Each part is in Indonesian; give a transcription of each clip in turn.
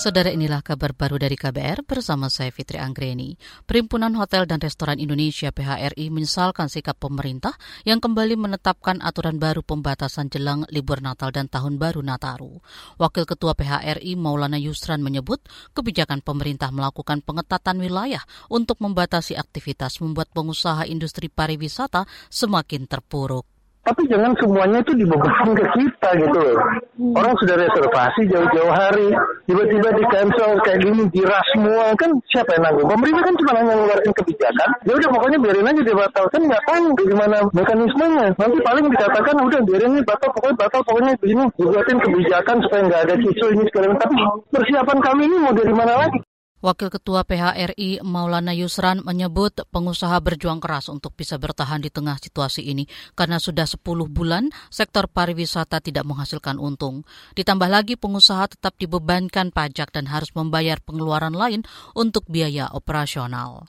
Saudara inilah kabar baru dari KBR bersama saya Fitri Anggreni. Perhimpunan Hotel dan Restoran Indonesia PHRI menyesalkan sikap pemerintah yang kembali menetapkan aturan baru pembatasan jelang libur Natal dan Tahun Baru Nataru. Wakil Ketua PHRI Maulana Yusran menyebut kebijakan pemerintah melakukan pengetatan wilayah untuk membatasi aktivitas membuat pengusaha industri pariwisata semakin terpuruk tapi jangan semuanya itu dibebankan ke kita gitu loh. Orang sudah reservasi jauh-jauh hari, tiba-tiba di cancel kayak gini, diras semua kan siapa yang nanggung? Pemerintah kan cuma hanya mengeluarkan kebijakan, ya udah pokoknya biarin aja dibatalkan, nggak tahu gimana mekanismenya. Nanti paling dikatakan udah biarin ini batal, pokoknya batal, pokoknya begini, dibuatin kebijakan supaya nggak ada kisru ini sekarang. Tapi persiapan kami ini mau dari mana lagi? Wakil Ketua PHRI Maulana Yusran menyebut pengusaha berjuang keras untuk bisa bertahan di tengah situasi ini karena sudah 10 bulan sektor pariwisata tidak menghasilkan untung. Ditambah lagi pengusaha tetap dibebankan pajak dan harus membayar pengeluaran lain untuk biaya operasional.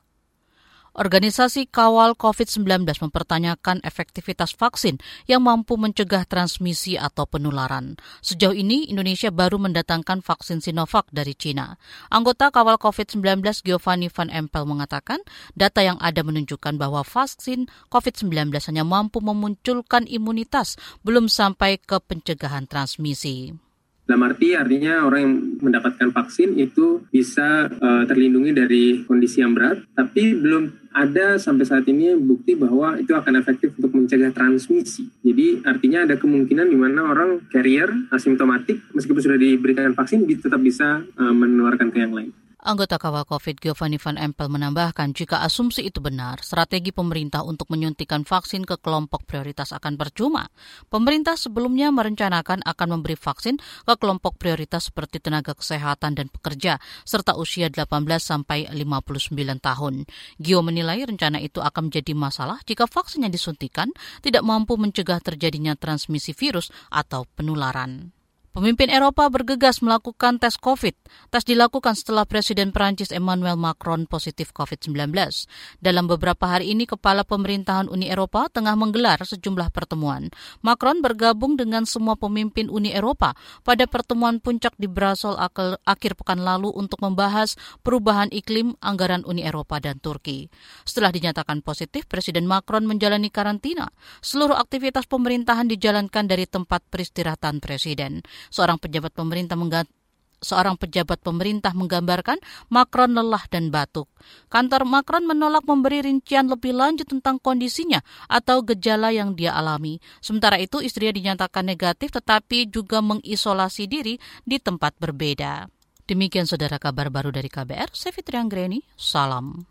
Organisasi Kawal COVID-19 mempertanyakan efektivitas vaksin yang mampu mencegah transmisi atau penularan. Sejauh ini, Indonesia baru mendatangkan vaksin Sinovac dari China. Anggota Kawal COVID-19 Giovanni Van Empel mengatakan, data yang ada menunjukkan bahwa vaksin COVID-19 hanya mampu memunculkan imunitas, belum sampai ke pencegahan transmisi. Dalam arti artinya orang yang mendapatkan vaksin itu bisa uh, terlindungi dari kondisi yang berat, tapi belum ada sampai saat ini bukti bahwa itu akan efektif untuk mencegah transmisi. Jadi artinya ada kemungkinan di mana orang carrier asimptomatik meskipun sudah diberikan vaksin tetap bisa uh, menularkan ke yang lain. Anggota kawal COVID Giovanni Van Empel menambahkan jika asumsi itu benar, strategi pemerintah untuk menyuntikan vaksin ke kelompok prioritas akan percuma. Pemerintah sebelumnya merencanakan akan memberi vaksin ke kelompok prioritas seperti tenaga kesehatan dan pekerja, serta usia 18 sampai 59 tahun. Gio menilai rencana itu akan menjadi masalah jika vaksin yang disuntikan tidak mampu mencegah terjadinya transmisi virus atau penularan. Pemimpin Eropa bergegas melakukan tes COVID. Tes dilakukan setelah Presiden Perancis Emmanuel Macron positif COVID-19. Dalam beberapa hari ini, Kepala Pemerintahan Uni Eropa tengah menggelar sejumlah pertemuan. Macron bergabung dengan semua pemimpin Uni Eropa pada pertemuan puncak di Brussels akhir pekan lalu untuk membahas perubahan iklim anggaran Uni Eropa dan Turki. Setelah dinyatakan positif, Presiden Macron menjalani karantina. Seluruh aktivitas pemerintahan dijalankan dari tempat peristirahatan Presiden seorang pejabat pemerintah seorang pejabat pemerintah menggambarkan Macron lelah dan batuk. Kantor Macron menolak memberi rincian lebih lanjut tentang kondisinya atau gejala yang dia alami. Sementara itu istrinya dinyatakan negatif tetapi juga mengisolasi diri di tempat berbeda. Demikian saudara kabar baru dari KBR, saya Fitri Anggreni, salam.